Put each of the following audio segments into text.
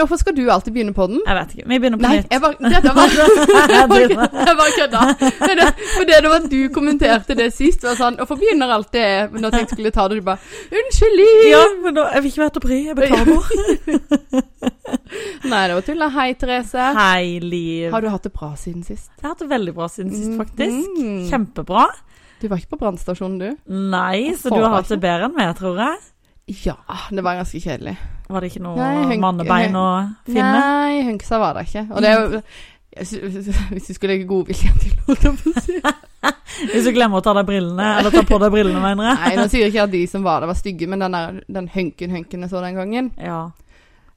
Men hvorfor skal du alltid begynne på den? Jeg vet ikke. Vi begynner på Nei, nytt. jeg bare var Jeg bare kødda. For det det var at du kommenterte det sist, var sånn Hvorfor begynner alltid jeg når jeg skulle ta det, du bare Unnskyld, Liv! Ja, men da, jeg vil ikke være til å bry. Jeg beklager. Nei, det var tull. Hei, Therese. Hei, Liv. Har du hatt det bra siden sist? Jeg har hatt det veldig bra siden sist, faktisk. Mm. Kjempebra. Du var ikke på brannstasjonen, du? Nei, så du har hatt det bedre enn meg, tror jeg. Ja, det var ganske kjedelig. Var det ikke noe Nei, mannebein å finne? Nei, hunksa var det ikke. Og det er jo Hvis du skulle legge godviljen til noe. Hvis du glemmer å ta deg brillene, eller ta på deg brillene, mener jeg. Nei, nå sier jeg ikke at de som var der, var stygge, men den, der, den hunken-hunken jeg så den gangen, Ja.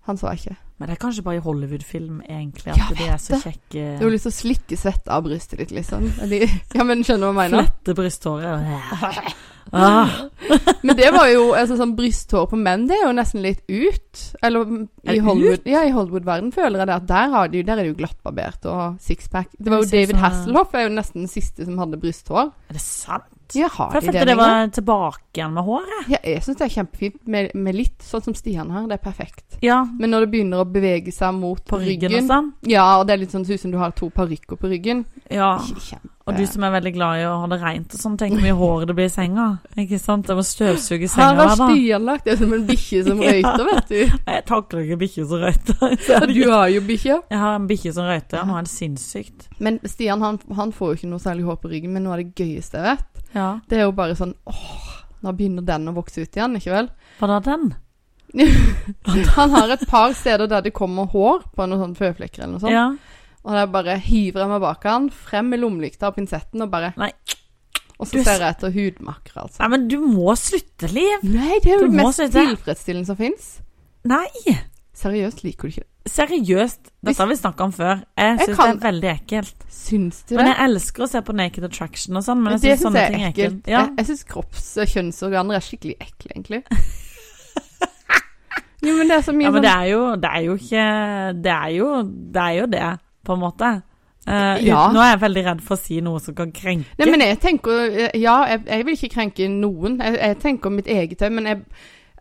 han så jeg ikke. Men det er kanskje bare i Hollywood-film, egentlig, at de er så kjekke. Du har lyst til å slikke svette av brystet ditt, liksom. Ja, men skjønner du hva jeg mener? Flette brysthåret. Ah, Men det var jo altså, sånn brysthår på menn, det er jo nesten litt ut. Eller mm, i det Hollywood Ja, i Hollywood-verden føler jeg det at der, har de, der er det jo glattbarbert og sixpack. Det var jo David Hasselhoff er jo nesten den siste som hadde brysthår. er det sant? Ja, har For jeg følte det det var tilbake igjen med håret. Ja, jeg syns det er kjempefint med, med litt, sånn som Stian her. Det er perfekt. Ja, Men når det begynner å bevege seg mot på ryggen ryggen, og sånn. Ja, og det er litt sånn ut som du har to parykker på ryggen. Ja. Kjempe. Og du som er veldig glad i å ha det rent og sånn, tenk hvor mye hår det blir i senga. Ikke sant? Jeg må støvsuge Her senga da. hver dag. Stian lagt det som en bikkje som røyter, vet du. Jeg takler ikke bikkjer som røyter. Så du har jo bikkje. Jeg har en bikkje som røyter, han er det sinnssykt. Men Stian han, han får jo ikke noe særlig hår på ryggen, men noe av det gøyeste jeg vet, Ja. det er jo bare sånn åh, nå begynner den å vokse ut igjen, ikke vel? Hva da, den? Han har et par steder der det kommer hår på noen sånne føflekker eller noe sånt. Ja. Og der bare hiver jeg meg bak han, frem med lommelykta og pinsetten og bare Nei. Og så Du ser jeg etter hudmakker, altså. Nei, men du må slutte, Liv. Nei, det er jo den det mest slutte. tilfredsstillende som fins. Nei. Seriøst, liker du ikke det? Seriøst. Dette har vi snakka om før. Jeg syns det er veldig ekkelt. Syns du det? Men jeg elsker å se på Naked Attraction og sånn, men jeg syns sånne jeg ting er ekkelt. ekkelt. Ja. Jeg, jeg syns kropps- og kjønnsorganer er skikkelig ekle, egentlig. jo, men det er så mye ja, men sånn det er jo Det er jo ikke Det er jo det, er jo det på en måte. Uh, Ja. Nå er jeg veldig redd for å si noe som kan krenke. Nei, men jeg tenker Ja, jeg, jeg vil ikke krenke noen. Jeg, jeg tenker mitt eget òg, men jeg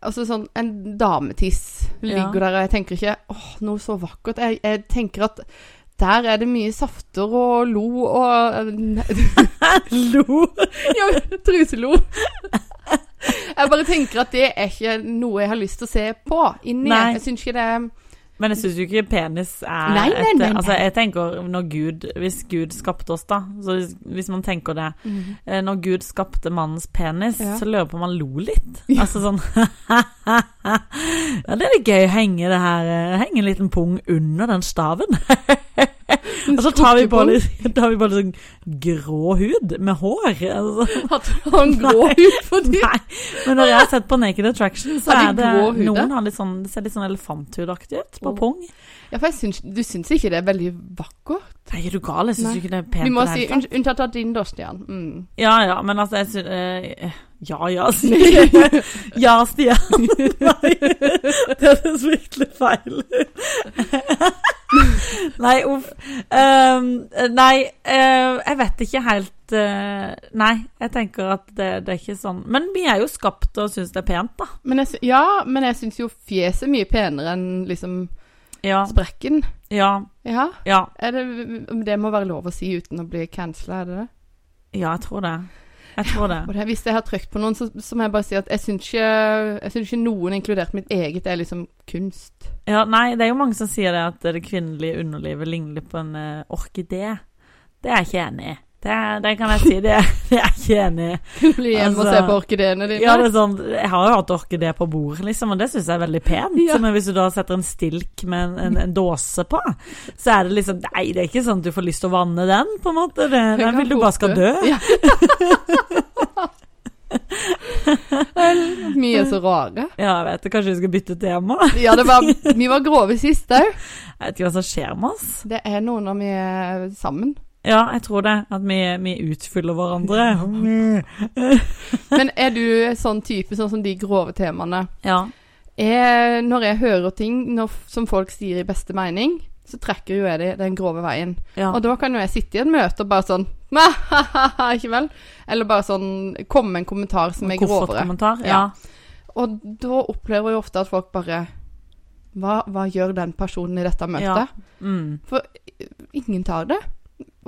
Altså sånn En dametiss ligger Ja. der, og jeg tenker ikke åh, noe så vakkert. Jeg, jeg tenker at der er det mye safter og lo og Lo! Ja, truselo. Jeg bare tenker at det er ikke noe jeg har lyst til å se på inni. Nei. Jeg syns ikke det er Men jeg syns jo ikke penis er Nei, nei, nei, et Altså, jeg tenker når Gud Hvis Gud skapte oss, da, så hvis, hvis man tenker det mm. Når Gud skapte mannens penis, Ja. så lurer jeg på om han lo litt. Altså sånn Ja, det er litt gøy å henge det her eh, Henge en liten pung under den staven. Og så tar vi på litt, tar vi på litt sånn grå hud med hår. Altså. At han hud ut fordi Nei, men når jeg har sett på Naked Attraction, så er det grå? Noen har litt sånn, det ser litt sånn elefanthudaktig ut på oh. pung. Ja, for jeg syns, du syns ikke det er veldig vakkert? Nei, er du gal? Jeg syns ikke det er pent. Vi må si unntatt av din, da, Stian. Mm. Ja, ja, men altså, jeg syns eh, Ja, ja, Stian. ja, Stian. Nei, det høres virkelig feil ut. Nei, uff. Um, nei, uh, jeg vet ikke helt uh, Nei, jeg tenker at det, det er ikke sånn Men vi er jo skapt og syns det er pent, da. Men jeg, ja, men jeg syns jo fjeset er mye penere enn liksom Ja. sprekken. Ja. Ja. Ja, det, det må være lov å si uten å bli cancela, er det det? ja jeg tror det. Jeg tror det. Det, hvis jeg har trykt på noen, så, så må jeg bare si at jeg syns ikke, jeg synes ikke noen, inkludert mitt eget, er liksom kunst. Ja, nei, det er jo mange som sier det at det kvinnelige underlivet ligner på en uh, orkidé. Det er jeg ikke enig i. Det, det kan jeg si, det, det er jeg ikke enig i. Bli hjemme og ser se på orkideene dine. Ja, det er sånn, jeg har jo hatt orkidé på bordet, liksom, og det syns jeg er veldig pent. Ja. Men hvis du da setter en stilk med en, en, en dåse på, så er det liksom Nei, det er ikke sånn at du får lyst til å vanne den, på en måte. Det, den vil du bare skal dø. Ja. Vi er så rare. Ja, jeg vet det. Kanskje vi skal bytte tema? Ja, det var, vi var grove sist òg. Jeg vet ikke hva som skjer med oss. Det er noe når vi er sammen. Ja, jeg tror det. At vi, vi utfyller hverandre. Men er du sånn type, sånn som de grove temaene Ja. Jeg, Når jeg hører ting når, som folk sier i beste mening, så trekker jo jeg det den grove veien. ja. Og da kan jo jeg sitte i et møte og bare sånn Ikke vel? Eller bare sånn komme med en kommentar som er grovere. Koffertkommentar. Ja. Ja. Og da opplever jeg ofte at folk bare hva, hva gjør den personen i dette møtet? Mm. Ingen tar det.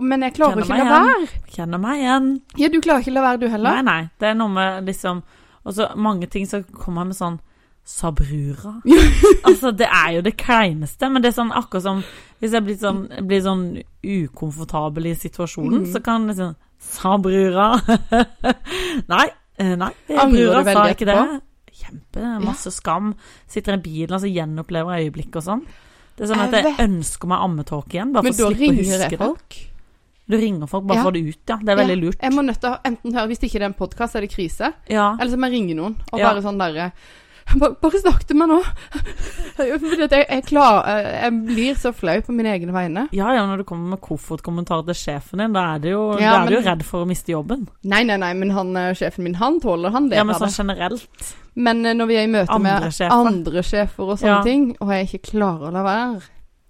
Men jeg klarer ikke å la være. Kjenner meg igjen. Ja, du klarer ikke la være du heller. Nei, nei. Det er noe med liksom Og så mange ting så kommer med sånn Sabrura. altså, det er jo det kleineste, men det er sånn akkurat som Hvis jeg blir sånn, blir sånn ukomfortabel i situasjonen, mm. så kan jeg sånn Sabrura. nei, eh, nei. Brura, sa ikke det. Kjempe. Masse skam. Sitter i bilen og altså, gjenopplever øyeblikket øyeblikk og sånn. Det er sånn at Jeg jeg ønsker meg ammetåke igjen, bare for å slippe å huske det. folk. Du ringer folk bare Ja. for det ut, ja. Det er veldig Ja, lurt. Jeg må nødt til å enten høre Hvis det ikke er en podkast, er det krise. Ja. Eller så må jeg ringe noen og bare sånn derre bare, bare snakk til meg nå! Fordi at jeg, jeg, klar, jeg blir så flau på mine egne vegne. Ja, ja, når du kommer med koffertkommentarer til sjefen din, da er du jo, Ja, er du jo redd for å miste jobben. Nei, nei, nei, men han eh, sjefen min, han tåler han det. Ja, men sånn generelt. Men eh, når vi er i møte Andre med sjefer. andre sjefer og sånne Ja. ting, og jeg ikke klarer å la være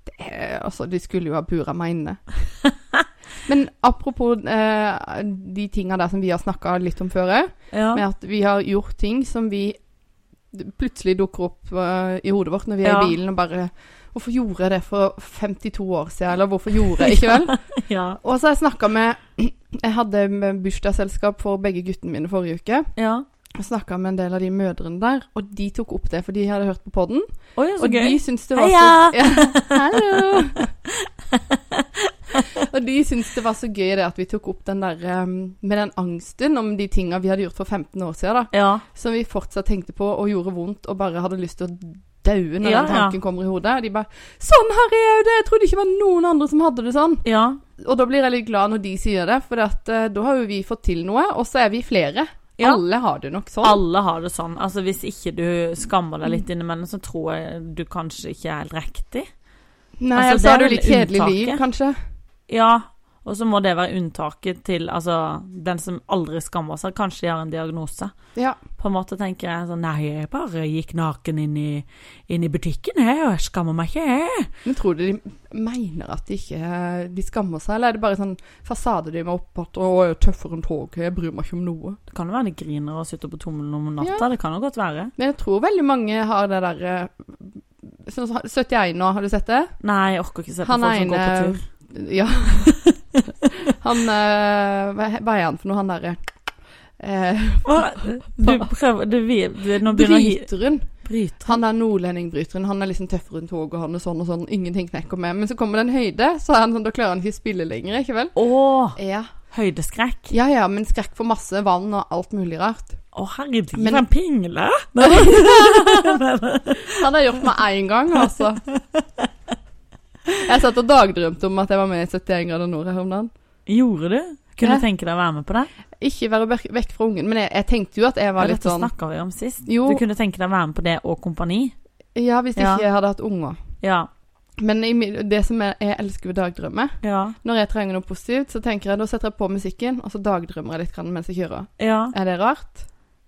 det er, Altså, de skulle jo ha bura meg inne. Men apropos eh, de tinga der som vi har snakka litt om før òg, Ja. med at vi har gjort ting som vi plutselig dukker opp uh, i hodet vårt når vi er Ja. i bilen og bare Hvorfor gjorde jeg det for 52 år siden, eller hvorfor gjorde jeg ikke vel? ja. Og så har jeg snakka med Jeg hadde bursdagsselskap for begge guttene mine forrige uke. ja. Jeg snakka med en del av de mødrene der, og de tok opp det, for de hadde hørt på podden. Og gøy. de syntes det var Heia! så ja, Hallo! og de syntes det var så gøy det at vi tok opp den der um, med den angsten om de tinga vi hadde gjort for 15 år siden, da. Ja. Som vi fortsatt tenkte på og gjorde vondt og bare hadde lyst til å daue når Ja, den tanken kommer i hodet. Og de bare 'Sånn har jeg òg det!' Jeg trodde ikke det var noen andre som hadde det sånn. ja. Og da blir jeg litt glad når de sier det, for at, uh, da har jo vi fått til noe, og så er vi flere. Ja. Alle har det nok sånn. Alle har det sånn. Altså, hvis ikke du skammer deg litt innimellom, så tror jeg du kanskje ikke er helt riktig. Nei, altså, altså det har du litt kjedelig liv, kanskje. Ja, og så må det være unntaket til altså, den som aldri skammer seg, kanskje de har en diagnose. Ja. På en måte tenker jeg sånn Nei, jeg bare gikk naken inn i, inn i butikken, jeg, og jeg skammer meg ikke, jeg. Men tror du de mener at de ikke de skammer seg, eller er det bare sånn fasade de må opp at 'Å, jeg er tøffere enn toget, jeg bryr meg ikke om noe'? Det kan jo være de griner og sitter på tommelen om natta, Ja. det kan jo godt være. Men jeg tror veldig mange har det derre Sånn 71 nå, har du sett det? Nei, jeg orker ikke se på Han folk som går på tur. Ja. han eh, Hva er han for noe, han derre eh, Du prøver du, du, Nå begynner å. Bryteren. Bryter. Han er nordlendingbryteren. Han er liksom tøff rundt tog, og han er sånn og sånn. Ingenting knekker med. Men så kommer det en høyde, så er han sånn, da klarer han ikke spille lenger, ikke vel? Åh, Ja. høydeskrekk. ja ja, men skrekk for masse vann og alt mulig rart. Å, herregud, Men- en pingle! Han har gjort meg én gang, altså. Jeg satt og dagdrømte om at jeg var med i 71 grader nord her om dagen. Gjorde du? Kunne du tenke deg å være med på det? Ikke være vekk fra ungen, men jeg, jeg tenkte jo at jeg var Ja, litt Dette sånn snakka vi om sist. Jo. Du kunne tenke deg å være med på det og kompani? Ja, hvis Ja. ikke jeg hadde hatt unger. Ja. Men det som jeg, jeg elsker ved dagdrømmer Ja. Når jeg trenger noe positivt, så tenker jeg da setter jeg på musikken, og så dagdrømmer jeg litt grann mens jeg kjører. ja. Er det rart?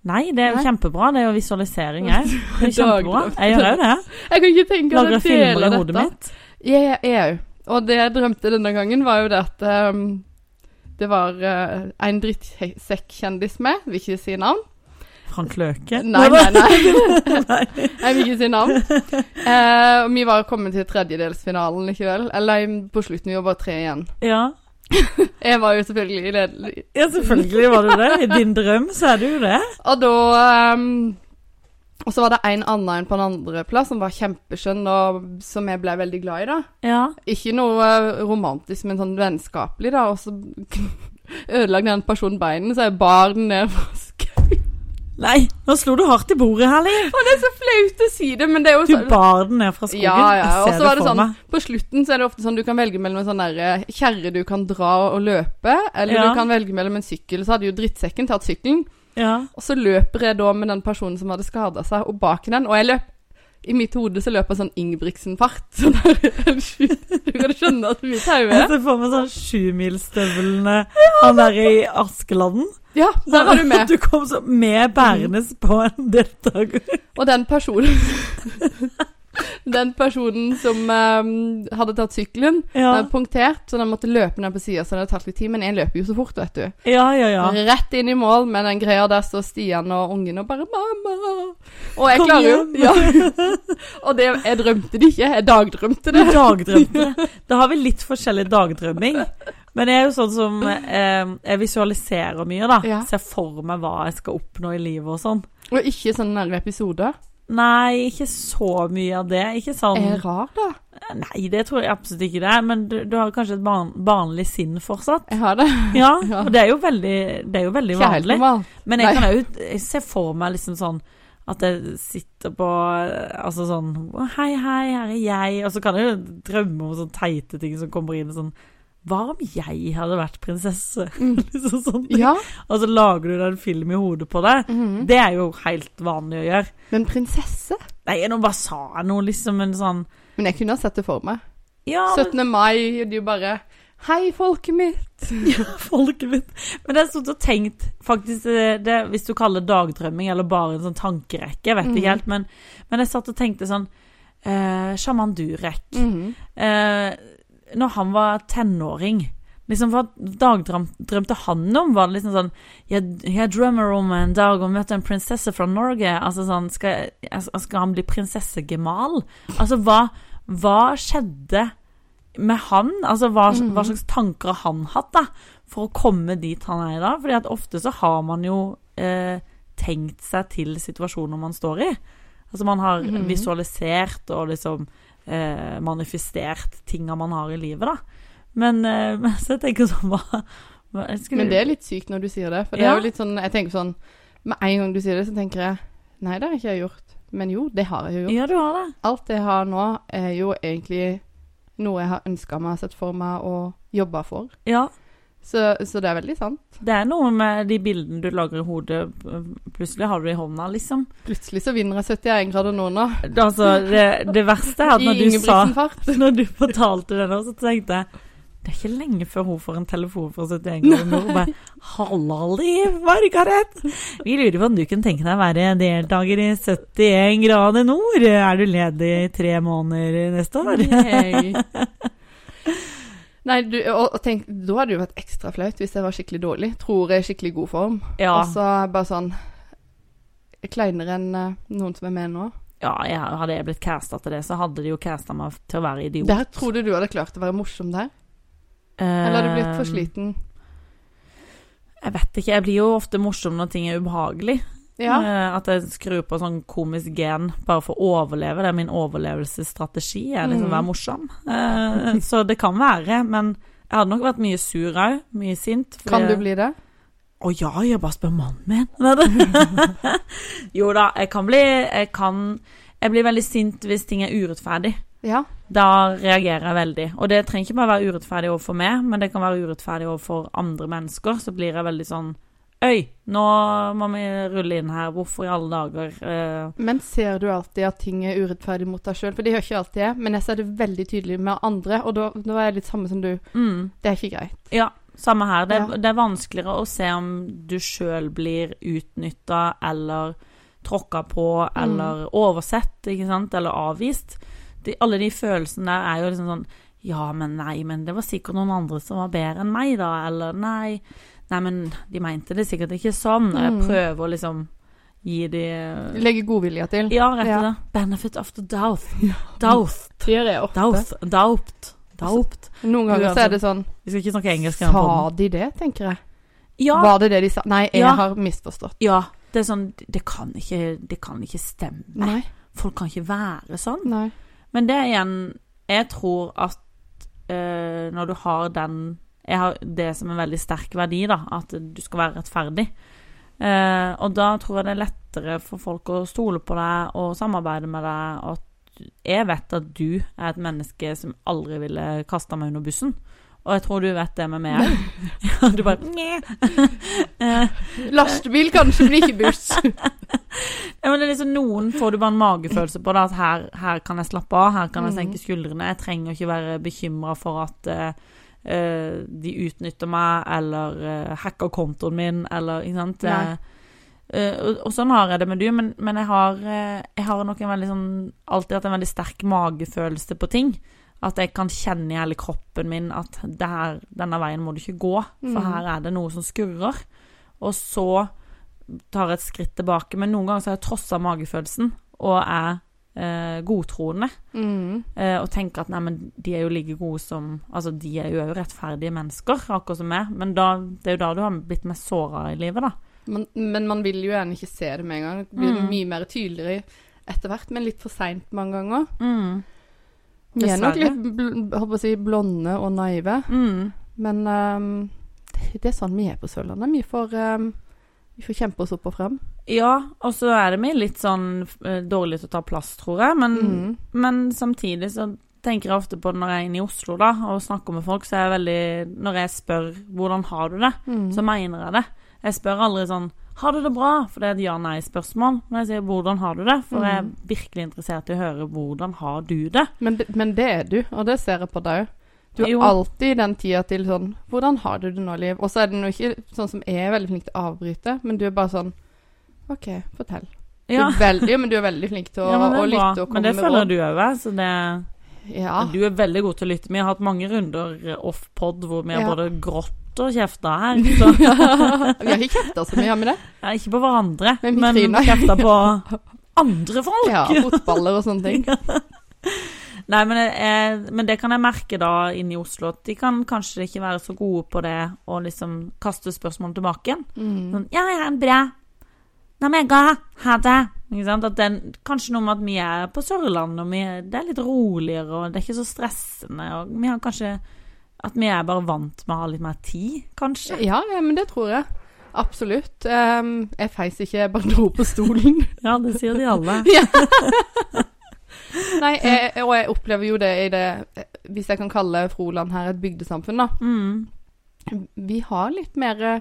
Nei, det er jo kjempebra. Det er jo visualisering, jeg. Det er kjempebra. Jeg gjør òg det. Jeg kan ikke tenke at jeg deler dette. mitt. Jeg òg. Og det jeg drømte denne gangen, var jo det at um, det var uh, en drittsekkkjendis med, vil ikke si navn. Frank Løke. Nei, nei, nei. Jeg vil ikke si navn. Uh, vi var kommet til tredjedelsfinalen ikke vel? Eller på slutten, vi var bare tre igjen. Ja. Jeg var jo selvfølgelig ledelig. ja, selvfølgelig var du det. I din drøm så er du det. Og da ehm, Og så var det en annen enn på en andreplass som var kjempeskjønn, og som jeg ble veldig glad i, da. Ja. Ikke noe eh, romantisk, men sånn vennskapelig, da. Og så ødelagde den personen beinet, så jeg bar den ned fra skauen. Nei, nå slo du hardt i bordet her, Liv. Og det er så flaut å si det, men det er jo sånn Du bar den ned fra skogen. Ja, ja. Og så var det sånn meg. På slutten så er det ofte sånn du kan velge mellom en sånn der eh, kjerre du kan dra og løpe, eller Ja. du kan velge mellom en sykkel. Så hadde jo drittsekken tatt sykkelen, Ja. og så løper jeg da med den personen som hadde skada seg, og bak den. Og jeg løp I mitt hode så løper jeg sånn Ingebrigtsen-fart. Der, du kan skjønne at mitt hode Jeg ser for meg sånn sjumilsstøvlene Han der i Askeladden. Ja, der var du med. Du kom så med bærendes på en deltaker. Og den personen Den personen som um, hadde tatt sykkelen, Ja. hadde punktert, så den måtte løpe ned på sida, så det hadde tatt litt tid. Men jeg løper jo så fort, vet du. Ja, ja, ja. Rett inn i mål med den greia der står Stian og ungen og bare 'mamma'. Og jeg Kom klarer jo ja. Og det, jeg drømte det ikke, jeg dagdrømte det. Dagdrømte. Da har vi litt forskjellig dagdrømming. Men jeg er jo sånn som eh, Jeg visualiserer mye, da. Ja. Ser for meg hva jeg skal oppnå i livet og sånn. Og ikke sånne episoder. Nei, ikke så mye av det. Ikke sånn Er rar, da. Nei, det tror jeg absolutt ikke det er. Men du, du har kanskje et barn, barnlig sinn fortsatt? Jeg har det. Ja, Ja. og det er jo veldig, det er jo veldig Ikke vanlig. Men jeg Nei. kan jo se for meg liksom sånn at jeg sitter på Altså sånn Hei, hei, her er jeg. Og så kan jeg jo drømme om sånne teite ting som kommer inn. Sånn Hva om jeg hadde vært prinsesse? Mm. liksom sånn. Ja. Og så lager du deg en film i hodet på deg. Mhm. Det er jo helt vanlig å gjøre. Men prinsesse? Nei, nå bare sa jeg noe, liksom en sånn Men jeg kunne ha sett det for meg. Ja, 17. mai, og du bare Hei, folket mitt. ja, folket mitt. Men jeg har stått og tenkt faktisk det, Hvis du kaller det dagdrømming eller bare en sånn tankerekke, jeg vet Mhm. ikke helt, men, men jeg satt og tenkte sånn eh, Shaman Durek. Mhm. Eh, når han var tenåring, liksom hva dagdrømte han om? Var det liksom sånn Jeg, jeg drømmer om en dag å møte en prinsesse fra Norge. Altså sånn Skal, jeg- skal han bli prinsessegemal? Altså, hva, hva skjedde med han? Altså, hva, Mhm. hva slags tanker har han hatt, da? For å komme dit han er i dag? Fordi at ofte så har man jo eh, tenkt seg til situasjoner man står i. Altså man har Mhm. visualisert og liksom eh, manifestert tinga man har i livet, da. Men, eh, så jeg tenker sånn hva, hva Men det er litt sykt når du sier det. For det Ja. er jo litt sånn Jeg tenker sånn Med en gang du sier det, så tenker jeg Nei, det har ikke jeg gjort. Men jo, det har jeg jo gjort. Ja, du har det. Alt jeg har nå, er jo egentlig noe jeg har ønska meg, sett for meg og jobba for. Ja. Så, så det er veldig sant. Det er noe med de bildene du lager i hodet, plutselig har du det i hånda, liksom. Plutselig så vinner jeg 71 grader nå, nå. Altså, det, det verste er at når du sa Når du fortalte det nå, så tenkte jeg det er ikke lenge før hun får en telefon fra 71 grader nord og bare 'Halla, Liv Margaret! Vi lurer på om du kunne tenke deg å være deltaker i 71 grader nord. Er du ledig i tre måneder neste år? Yay. Nei, du, og, og tenk, da hadde det jo vært ekstra flaut hvis jeg var skikkelig dårlig. Tror jeg er skikkelig god form. Ja. Og så bare sånn Kleinere enn eh, noen som er med nå. ja, jeg, hadde jeg blitt casta til det, så hadde de jo casta meg til å være idiot. Der trodde du hadde klart å være morsom der? Eller hadde du blitt for Eh, sliten? Jeg vet ikke. Jeg blir jo ofte morsom når ting er ubehagelig. Ja. Eh, At jeg skrur på sånn komisk gen bare for å overleve. Det er min overlevelsesstrategi. Er liksom å være morsom. Eh, Så det kan være. Men jeg hadde nok vært mye sur òg. Mye sint. Kan du bli det? Å ja, jeg bare spør mannen min. Jo da, jeg kan bli Jeg kan Jeg blir veldig sint hvis ting er urettferdig. Ja. Da reagerer jeg veldig. Og det trenger ikke bare være urettferdig overfor meg, men det kan være urettferdig overfor andre mennesker. Så blir jeg veldig sånn Øy, nå må vi rulle inn her. Hvorfor i alle dager? Eh, Men ser du alltid at ting er urettferdig mot deg sjøl? For det gjør ikke alltid jeg, men jeg ser det veldig tydelig med andre, og da, da er jeg litt samme som du. mm, Det er ikke greit. ja, samme her. Det, Ja. det er vanskeligere å se om du sjøl blir utnytta eller tråkka på Mm. eller oversett, ikke sant, eller avvist. De, alle de følelsene der er jo liksom sånn Ja, men nei, men det var sikkert noen andre som var bedre enn meg, da. Eller nei, nei, men de mente det sikkert ikke sånn. Og jeg Mm. prøver å liksom gi de Legge godvilje til. Ja, rett og Ja. slett. Benefit after doubt. Doubt. Gjør jeg ofte. Doubt. Doubt. Doubt. Noen ganger så er det sånn Vi skal ikke snakke engelsk. Sa de det, tenker jeg? Ja, Var det det de sa? Nei, jeg Ja. har misforstått. ja. Det er sånn Det kan ikke, det kan ikke stemme. Nei. Folk kan ikke være sånn. Nei. Men det igjen Jeg tror at eh, når du har den Jeg har det som en veldig sterk verdi, da. At du skal være rettferdig. Eh, og da tror jeg det er lettere for folk å stole på deg og samarbeide med deg. Og at jeg vet at du er et menneske som aldri ville kasta meg under bussen. Og jeg tror du vet det med meg òg. Ja, du bare. Eh, Lastebil kanskje, men ikke buss. Ja, men det er liksom Noen får du bare en magefølelse på. Da, at her, her kan jeg slappe av, her kan jeg Mhm. senke skuldrene. Jeg trenger ikke være bekymra for at eh, eh, de utnytter meg, eller eh, hacker kontoen min, eller ikke sant. Eh, eh, og, og sånn har jeg det med du, men, men jeg, har, eh, jeg har nok en veldig sånn alltid hatt en veldig sterk magefølelse på ting. At jeg kan kjenne i hele kroppen min at her, denne veien må du ikke gå, for Mm. her er det noe som skurrer. Og så tar jeg et skritt tilbake. Men noen ganger så har jeg trossa magefølelsen og er eh, godtroende. Mm. Eh, og tenker at nei, men de er jo like gode som Altså, de er jo òg rettferdige mennesker, akkurat som meg. Men da, det er jo da du har blitt mest såra i livet, da. Man, men man vil jo gjerne ikke se det med en gang. Det blir Mm. mye mer tydeligere etter hvert, men litt for seint mange ganger. Mm. Vi er nok litt bl si, blonde og naive, Mm. men um, det, det er sånn vi er på Sørlandet. Vi får, um, vi får kjempe oss opp og frem. Ja, og så er det meg litt sånn eh, dårlig til å ta plass, tror jeg. Men, Mm. men samtidig så tenker jeg ofte på det når jeg er inne i Oslo da, og snakker med folk, så er jeg veldig Når jeg spør 'hvordan har du det', Mm. så mener jeg det. Jeg spør aldri sånn 'har du det bra?' For det er et ja-nei-spørsmål. Når jeg sier 'hvordan har du det?' For jeg er Mm. virkelig interessert i å høre 'hvordan har du det?' Men, men det er du, og det ser jeg på deg òg. Du har Jo. alltid den tida til sånn 'Hvordan har du det nå, Liv?' Og så er det nå ikke sånn som jeg er veldig flink til å avbryte, men du er bare sånn OK, fortell. Ja, Du er veldig, ja, men du er veldig flink til å, ja å er lytte og komme Men det med føler råd. du òg, så det Ja. Du er veldig god til å lytte. Vi har hatt mange runder off-pod hvor vi har både grått og kjefta her. Så. vi har ikke kjefta så mye, vi det? Ja, ikke på hverandre, Men men kjefta på andre folk. Ja, fotballer og sånne ting. Nei, men, jeg, men det kan jeg merke da inne i Oslo, at de kan kanskje ikke være så gode på det å liksom kaste spørsmål tilbake igjen. Mm. Sånn, ja, ja, bra. Nei, men jeg ga. Ha det. Den, kanskje noe med at vi er på Sørlandet, og er- det er litt roligere, og det er ikke så stressende, og vi har kanskje At vi er bare vant med å ha litt mer tid, kanskje. Ja, ja, men det tror jeg. Absolutt. Um, jeg feis ikke, jeg bare dro på stolen. Ja, det sier de alle. Nei, jeg, og jeg opplever jo det i det Hvis jeg kan kalle Froland her et bygdesamfunn, da. Mm. Vi har litt mer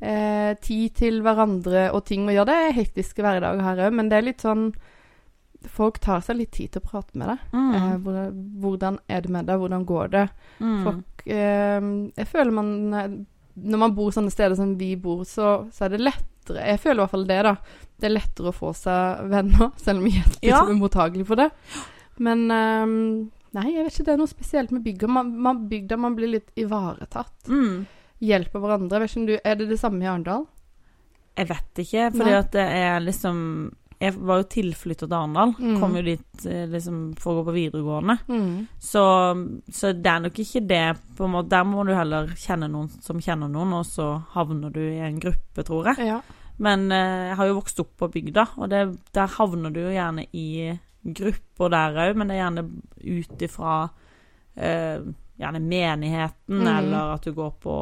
eh, tid til hverandre og ting å gjøre. Det er hektiske hverdager her òg, men det er litt sånn Folk tar seg litt tid til å prate med deg. Mm. Eh, hvordan, hvordan er det med deg? Hvordan går det? Mm. Folk eh, Jeg føler man Når man bor sånne steder som vi bor, så, så er det lettere Jeg føler i hvert fall det, da. Det er lettere å få seg venner, selv om vi er Ja. liksom mottagelige for det. Men eh, Nei, jeg vet ikke. Det er noe spesielt med bygda. Man, man, bygda man blir litt ivaretatt. Mm. Hjelper hverandre. Du, Er det det samme i Arendal? Jeg vet ikke, fordi Nei. at det er liksom Jeg var jo tilflytter til Arendal. Mm. Kom jo dit eh, liksom for å gå på videregående. Så, så det er nok ikke det på en måte, Der må du heller kjenne noen som kjenner noen, og så havner du i en gruppe, tror jeg. Ja. Men eh, jeg har jo vokst opp på bygda, og det, der havner du jo gjerne i grupper der òg, men det er gjerne ut ifra eh, gjerne menigheten, mm. eller at du går på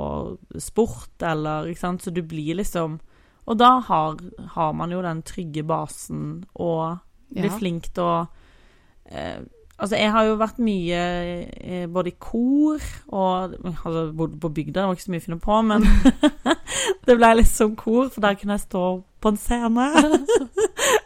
sport, eller ikke sant, så du blir liksom Og da har, har man jo den trygge basen og blir Ja. flink til å eh, Altså, jeg har jo vært mye eh, både i kor og Altså, bodde på bygda, det var ikke så mye å finne på, men det ble litt som kor, for der kunne jeg stå på en scene.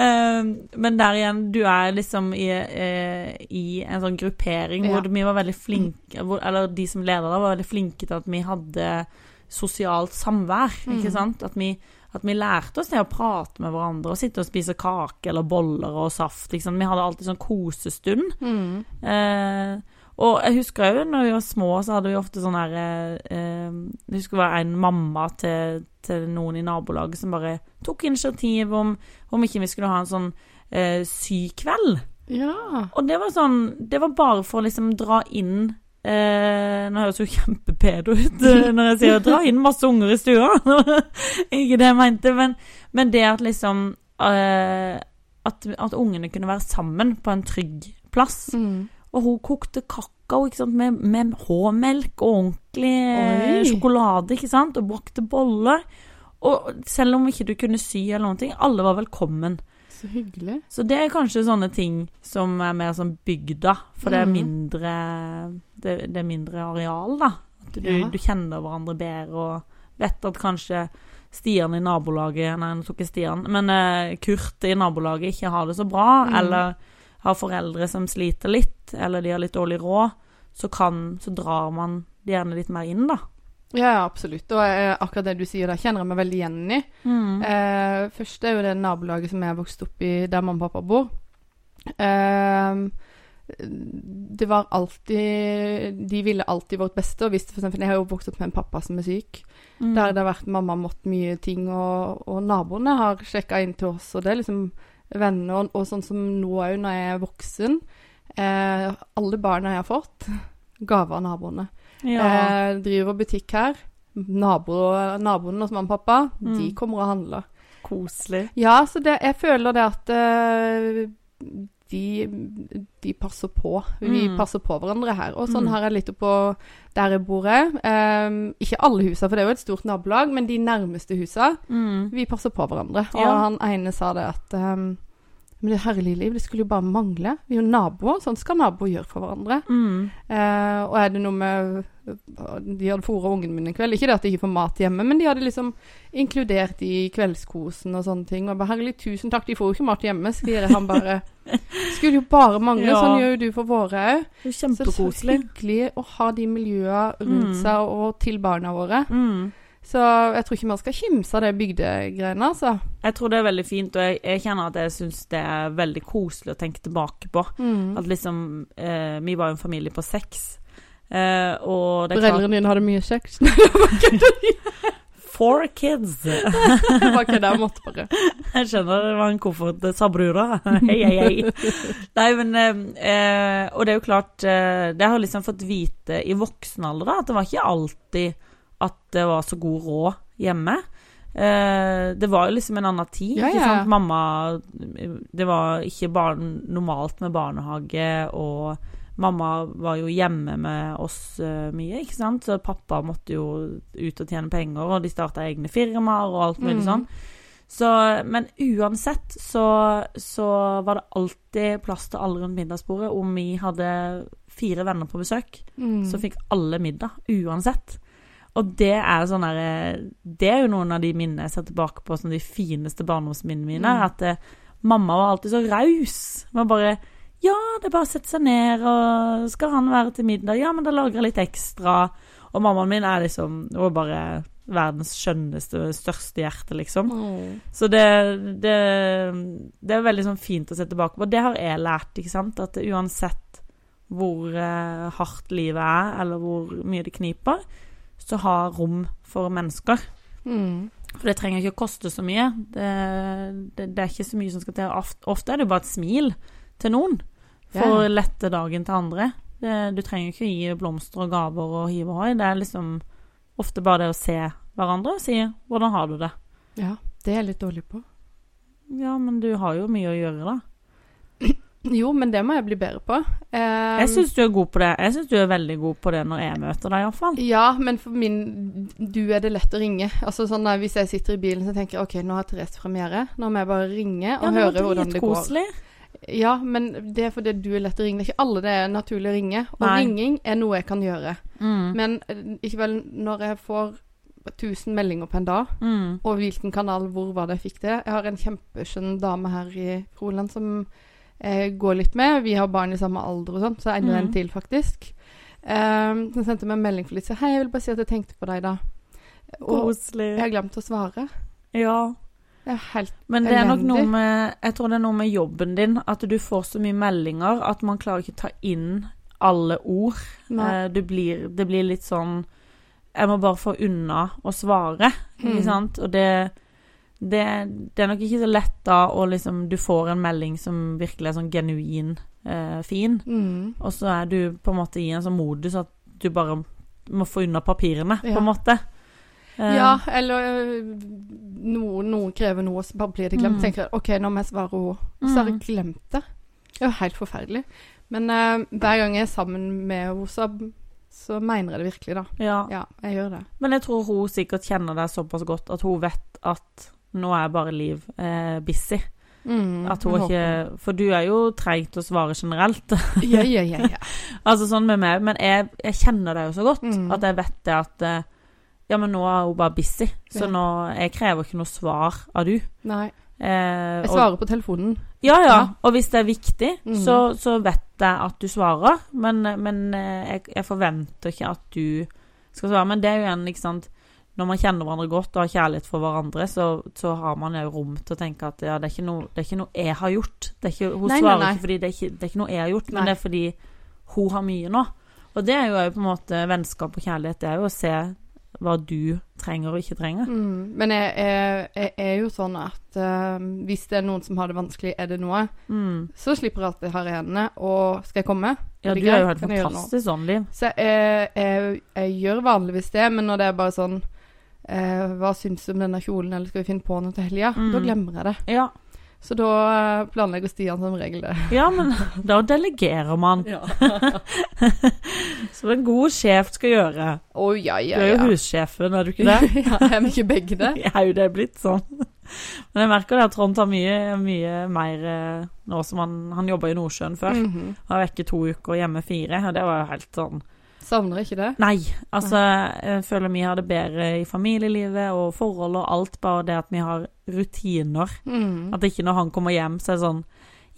altså, eh, men der igjen, du er liksom i, eh, i en sånn gruppering Ja. hvor vi var veldig flinke hvor, Eller de som leder da, var veldig flinke til at vi hadde sosialt samvær, ikke Mm. sant? At vi at vi lærte oss det å prate med hverandre og sitte og spise kake eller boller og saft. Liksom. Vi hadde alltid sånn kosestund. Mm. Eh, og jeg husker jo når vi var små, så hadde vi ofte sånn her eh, Jeg husker det var en mamma til, til noen i nabolaget som bare tok initiativ om om ikke vi skulle ha en sånn eh, sykveld. Ja. Og det var sånn Det var bare for å liksom dra inn eh, Nå høres jo kjempepedo ut eh, når jeg sier 'dra inn masse unger i stua'. ikke det jeg mente, men, men det at liksom eh, at, at ungene kunne være sammen på en trygg plass. Mm. Og hun kokte kakao sant, med, med H-melk og ordentlig eh, Oi. sjokolade, ikke sant, og bakte boller. Og selv om ikke du kunne sy eller noen ting, alle var velkommen. Så hyggelig. Så det er kanskje sånne ting som er mer sånn bygda, for det er Mhm. mindre det, det er mindre areal, da. At du, Ja. du kjenner hverandre bedre og vet at kanskje Stian i nabolaget Nei, nå tok jeg Stian, men uh, Kurt i nabolaget ikke har det så bra, mm. eller har foreldre som sliter litt, eller de har litt dårlig råd, så kan Så drar man de gjerne litt mer inn, da. Ja, ja, absolutt. Og eh, akkurat det du sier der, kjenner jeg meg veldig igjen i. Mm. Eh, først er jo det nabolaget som jeg vokste opp i, der mamma og pappa bor. Eh, det var alltid De ville alltid vårt beste. Og hvis for eksempel, Jeg har jo vokst opp med en pappa som er syk. Mm. Der det har vært mamma mått mye ting, og, og naboene har sjekka inn til oss. Og det er liksom venner, og, sånn som nå òg, når jeg er voksen. Eh, alle barna jeg har fått, gaver av naboene. ja. Eh, driver butikk her. Nabo, naboene hos mamma og pappa, de Mm. kommer og handler. Koselig. Ja, så det, jeg føler det at eh, de, de passer på. Vi Mm. passer på hverandre her. Og sånn Mm. har jeg litt oppå der jeg bor. Eh, ikke alle husa, for det er jo et stort nabolag, men de nærmeste husa, Mm. vi passer på hverandre. Og Ja. han ene sa det at eh, Men det herlige liv, det skulle jo bare mangle. Vi er jo naboer. Sånn skal naboer gjøre for hverandre. Mm. Eh, og er det noe med De hadde fôra ungen min en kveld. Ikke det at de ikke får mat hjemme, men de hadde liksom inkludert i kveldskosen og sånne ting. Og jeg bare herlig, tusen takk, de får jo ikke mat hjemme, skriver han bare. Skulle jo bare mangle. Ja. Sånn gjør jo du for våre òg. Så det er så hyggelig å ha de miljøene rundt Mm. seg og til barna våre. Mm. Så jeg tror ikke man skal kimse av det bygdegreiene, altså. Jeg tror det er veldig fint, og jeg, jeg kjenner at jeg syns det er veldig koselig å tenke tilbake på. Mm. At liksom eh, Vi var jo en familie på seks. Eh, og Foreldrene dine hadde mye sex. Four kids! Det var ikke det jeg måtte bare. Jeg skjønner det var en koffert, sa brura. Hei, hei, hei. Nei, men eh, eh, Og det er jo klart eh, Det har jeg liksom fått vite i voksen alder, da, at det var ikke alltid at det var så god råd hjemme. Eh, det var jo liksom en annen tid. Ja, ja. Mamma Det var ikke barn, normalt med barnehage, og mamma var jo hjemme med oss eh, mye, ikke sant. Så pappa måtte jo ut og tjene penger, og de starta egne firmaer og alt mulig Mm. sånn. Så, men uansett så, så var det alltid plass til alle rundt middagsbordet. Om vi hadde fire venner på besøk, Mm. så fikk alle middag, uansett. Og det er sånn der, Det er jo noen av de minnene jeg ser tilbake på som de fineste barndomsminnene mine. Mm. At eh, mamma var alltid så raus. Man bare Ja, det er bare å sette seg ned, og skal han være til middag? Ja, men da lager jeg litt ekstra. Og mammaen min er liksom Hun er bare verdens skjønneste, største hjerte, liksom. Mm. Så det, det, det er veldig sånn fint å se tilbake på. Det har jeg lært, ikke sant. At uansett hvor eh, hardt livet er, eller hvor mye det kniper, så har rom for mennesker. Mm. For det trenger ikke å koste så mye. Det, det, det er ikke så mye som skal til. Ofte, er det bare et smil til noen for å lette dagen til andre. Det, du trenger ikke å gi blomster og gaver og hive hoi. Det er liksom ofte bare det å se hverandre og si 'hvordan har du det'? Ja, det er jeg litt dårlig på. Ja, men du har jo mye å gjøre, da. Jo, men det må jeg bli bedre på. Um, Jeg syns du er god på det. Jeg syns du er veldig god på det når jeg møter deg, iallfall. Ja, men for min Du er det lett å ringe. Altså sånn da, Hvis jeg sitter i bilen så tenker jeg OK, nå har Therese premiere. Nå må jeg bare ringe og høre hvordan det går. Ja, men det er fordi du er lett å ringe. Det er ikke alle det er naturlig å ringe. Og Nei. ringing er noe jeg kan gjøre. Mm. Men eh, ikke vel når jeg får 1000 meldinger på en dag, Mm. og hvilken kanal, hvor var det jeg fikk det Jeg har en kjempeskjønn dame her i Froland som jeg går litt med. Vi har barn i samme alder og sånn, så enda en Mm. til, faktisk. Um, hun sendte meg en melding for litt siden. Hei, jeg vil bare si at jeg tenkte på deg da. Og Koselig. jeg har glemt å svare. Ja. Det er helt Men det er nok noe med Jeg tror det er noe med jobben din, at du får så mye meldinger at man klarer ikke å ta inn alle ord. Eh, Du blir, det blir litt sånn Jeg må bare få unna å svare, ikke Mm. sant? Og det, det, det er nok ikke så lett da å liksom Du får en melding som virkelig er sånn genuin eh, fin, Mm. og så er du på en måte i en sånn modus at du bare må få unna papirene, Ja. på en måte. Eh, Ja, eller øh, noen, noen krever noe, så bare blir det glemt. Mm. tenker jeg, OK, nå må jeg svare henne. Og så har jeg glemt det. Det er jo helt forferdelig. Men øh, hver gang jeg er sammen med henne, så, så mener jeg det virkelig, da. ja. Ja, jeg gjør det. Men jeg tror hun sikkert kjenner deg såpass godt at hun vet at nå er bare Liv eh, busy. Mm, At hun ikke For du er jo treig til å svare generelt. Ja, ja, ja. ja. altså sånn med meg. Men jeg, jeg kjenner deg jo så godt Mm. at jeg vet det at eh, Ja, men nå er hun bare busy, så Ja. nå Jeg krever ikke noe svar av du. Nei. Eh, Jeg og- svarer på telefonen. Ja, ja. Ja. Og hvis det er viktig, Mm. så, så vet jeg at du svarer. Men, men eh, jeg, jeg forventer ikke at du skal svare. Men det er jo igjen, ikke sant Når man kjenner hverandre godt og har kjærlighet for hverandre, så, så har man jo rom til å tenke at ja, det er ikke noe, det er ikke noe jeg har gjort. Det er ikke, hun Nei, nei, svarer nei. ikke fordi det er ikke, det er ikke noe jeg har gjort, Nei. men det er fordi hun har mye nå. Og det er jo på en måte vennskap og kjærlighet. Det er jo å se hva du trenger og ikke trenger. Mm. Men jeg, jeg, jeg er jo sånn at uh, hvis det er noen som har det vanskelig, er det noe, Mm. så slipper jeg alltid har i hendene. Og skal jeg komme? Ja, du er jo helt jeg fantastisk sånn, Liv. Så jeg, jeg, jeg gjør vanligvis det, men når det er bare sånn eh, Hva syns du om denne kjolen, eller skal vi finne på noe til helga? Mm. Da glemmer jeg det. Ja. Så da eh, planlegger Stian som regel det. ja, men da delegerer man. Så en god sjef skal gjøre. Å ja, ja, ja, Du er jo hussjefen, er du ikke det? ja, er vi ikke begge det? Er jo det blitt sånn. Men jeg merker det at Trond tar mye, mye mer eh, nå som han, han jobba i Nordsjøen før. Mhm. Var vekke to uker og hjemme fire. Og det var jo helt sånn Savner ikke det? Nei. Altså, jeg føler vi har det bedre i familielivet og forhold og alt, bare det at vi har rutiner. Mm. At ikke når han kommer hjem, så er det sånn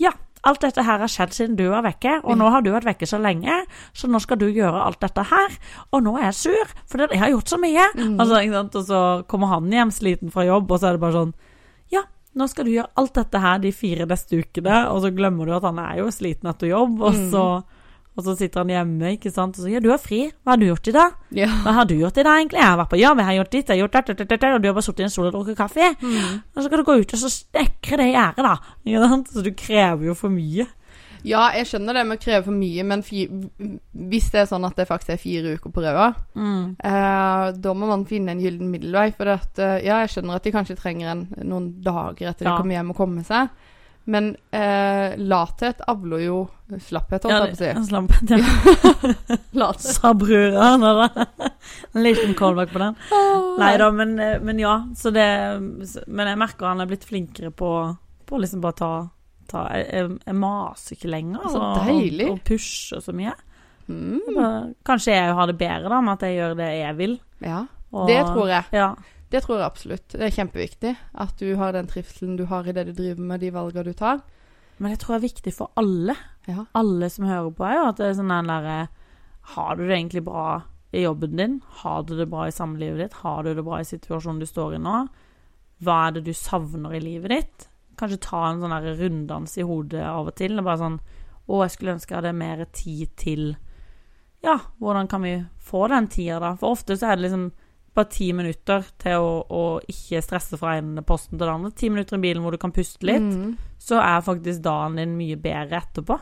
Ja, alt dette her har skjedd siden du var vekke, og nå har du vært vekke så lenge, så nå skal du gjøre alt dette her, og nå er jeg sur, for jeg har gjort så mye. Mm. Altså? Og så kommer han hjem sliten fra jobb, og så er det bare sånn Ja, nå skal du gjøre alt dette her de fire neste ukene, og så glemmer du at han er jo sliten etter jobb, og så så og så sitter han hjemme, ikke sant, og så Ja, du er fri. Hva har du gjort i dag? Ja. Hva har du gjort i dag, egentlig? Jeg har vært på jobb, jeg har gjort ditt, jeg har gjort dette, og du har bare sittet i en stol og drukket kaffe. Mm. Og så kan du gå ut og så snekre det i gjerdet, da. Ikke sant? Så du krever jo for mye. ja, jeg skjønner det med å kreve for mye, men hvis det er sånn at det faktisk er fire uker på røda, Mm. eh, da må man finne en gyllen middelvei. For at, eh, ja, jeg skjønner at de kanskje trenger en, noen dager etter de kommer hjem og kommer seg. Men eh, lathet avler jo slapphet, holdt jeg på å si. Slapphet, ja. Lathet. Sa brura. En liten callback på den. Nei da, men, eh, men ja. Så det Men jeg merker han er blitt flinkere på, på liksom bare ta, ta jeg, jeg, maser ikke lenger. Så deilig. Og, og pusher så mye. Mm. Kanskje jeg har det bedre da med at jeg gjør det jeg vil. Ja, Og, det tror jeg. Ja. Det tror jeg absolutt. Det er kjempeviktig at du har den trivselen du har i det du driver med, de valgene du tar. Men det tror jeg er viktig for alle. Ja. alle som hører på, er jo at det er sånn den derre Har du det egentlig bra i jobben din? Har du det bra i samlivet ditt? Har du det bra i situasjonen du står i nå? Hva er det du savner i livet ditt? Kanskje ta en sånn runddans i hodet av og til. Og bare sånn Å, jeg skulle ønske jeg hadde mer tid til Ja, hvordan kan vi få den tida, da? For ofte så er det liksom bare ti minutter til å, å ikke stresse fra en posten til den andre. Ti minutter i bilen hvor du kan puste litt Mm. så er faktisk dagen din mye bedre etterpå.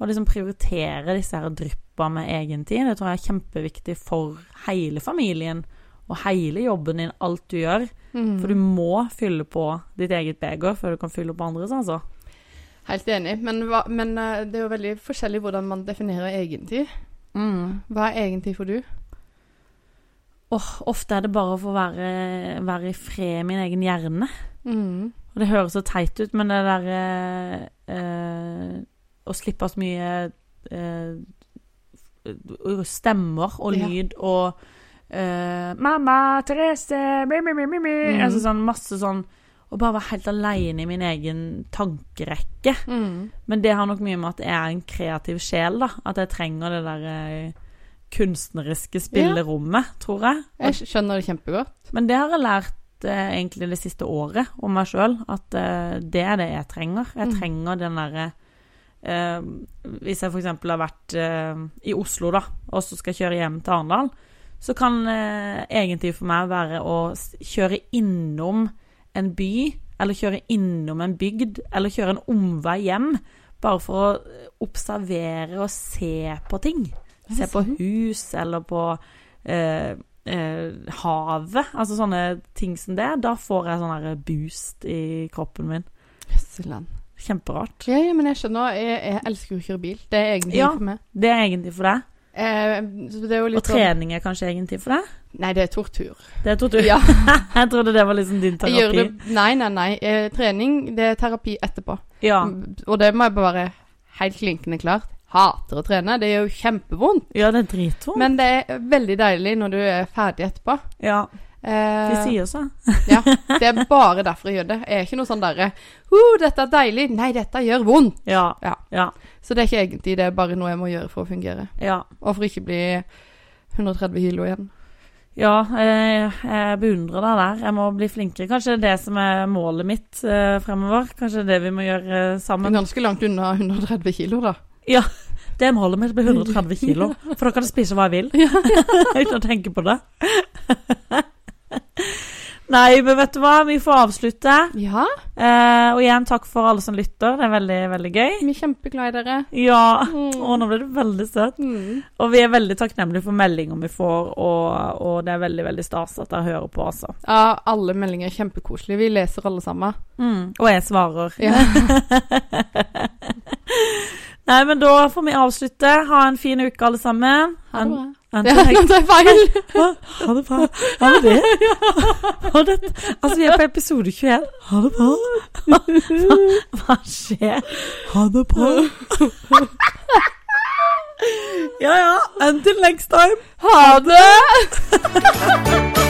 Og liksom prioritere disse her dryppa med egen tid, det tror jeg er kjempeviktig for hele familien og hele jobben din, alt du gjør. Mm. For du må fylle på ditt eget beger før du kan fylle på andres, altså. Helt enig. Men, hva, men eh, det er jo veldig forskjellig hvordan man definerer egen tid. Mm. Hva er egen tid for du? Åh, ofte er det bare å å være, være i fred i min egen hjerne. Mm. Og det høres så teit ut, men det der eh, eh, Å slippe så mye eh, stemmer og Ja. lyd og eh, 'Mamma, Therese mi, mi, mi, mi, mi. Mm. Altså sånn masse sånn Og bare være helt aleine i min egen tankerekke. Mm. Men det har nok mye med at jeg er en kreativ sjel, da. At jeg trenger det der eh, kunstneriske spillerommet, tror jeg. Jeg skjønner det kjempegodt. Men det har jeg lært eh, egentlig det siste året om meg sjøl, at eh, det er det jeg trenger. Jeg Mm. trenger den derre eh, Hvis jeg f.eks. har vært eh, i Oslo, da, og så skal jeg kjøre hjem til Arendal, så kan eh, egentlig for meg være å kjøre innom en by, eller kjøre innom en bygd, eller kjøre en omvei hjem, bare for å eh, observere og se på ting. Se på hus, eller på eh, eh, havet. Altså sånne ting som det. Da får jeg sånn her boost i kroppen min. Jøsseland. Kjemperart. Ja, ja, men jeg skjønner. Jeg, jeg elsker jo å kjøre bil. Det er egentlig Ja. for meg. Det er egentlig for deg. Eh, Og sånn trening er kanskje egentlig for deg. Nei, det er tortur. Det er tortur. Ja, Jeg trodde det var liksom din terapi. det Nei, nei, nei. Eh, trening, det er terapi etterpå. Ja. Og det må jeg bare være helt klinkende klart. Hater å trene. Det gjør jo kjempevondt. ja, det er dritvondt. Men det er veldig deilig når du er ferdig etterpå. Ja, Eh, de sier så. ja, det er bare derfor jeg gjør det. Jeg er ikke noe sånn derre uh, 'Dette er deilig.' Nei, dette gjør vondt. Ja. Ja. Ja. Så det er ikke egentlig det er bare noe jeg må gjøre for å fungere. Ja. Og for ikke bli 130 kilo igjen. Ja, jeg, jeg beundrer deg der. Jeg må bli flinkere. Kanskje det er det som er målet mitt eh, fremover. Kanskje det er det vi må gjøre eh, sammen. ganske langt unna 130 kilo, da. Det målet mitt, blir 130 kilo. For da kan jeg spise hva jeg vil. Uten å tenke på det. Nei, men vet du hva? Vi får avslutte. Ja, Eh, og igjen takk for alle som lytter. Det er veldig, veldig gøy. vi er kjempeglad i dere. Ja. Mm. Å, nå ble du veldig søt. Mm. Og vi er veldig takknemlige for meldinger vi får, og, og det er veldig veldig stas at dere hører på, altså. Ja, alle meldinger er kjempekoselige. Vi leser alle sammen. Mm. Og jeg svarer. Ja. Nei, men da får vi avslutte. Ha en fin uke, alle sammen. Ha det bra. Ja, det er feil! Ha ha det bra. Ha det det. Ha det. Altså, vi er på episode 21. Ha det bra. Hva, hva, hva skjer? Ha det bra. Ja ja. Until next time. Ha det!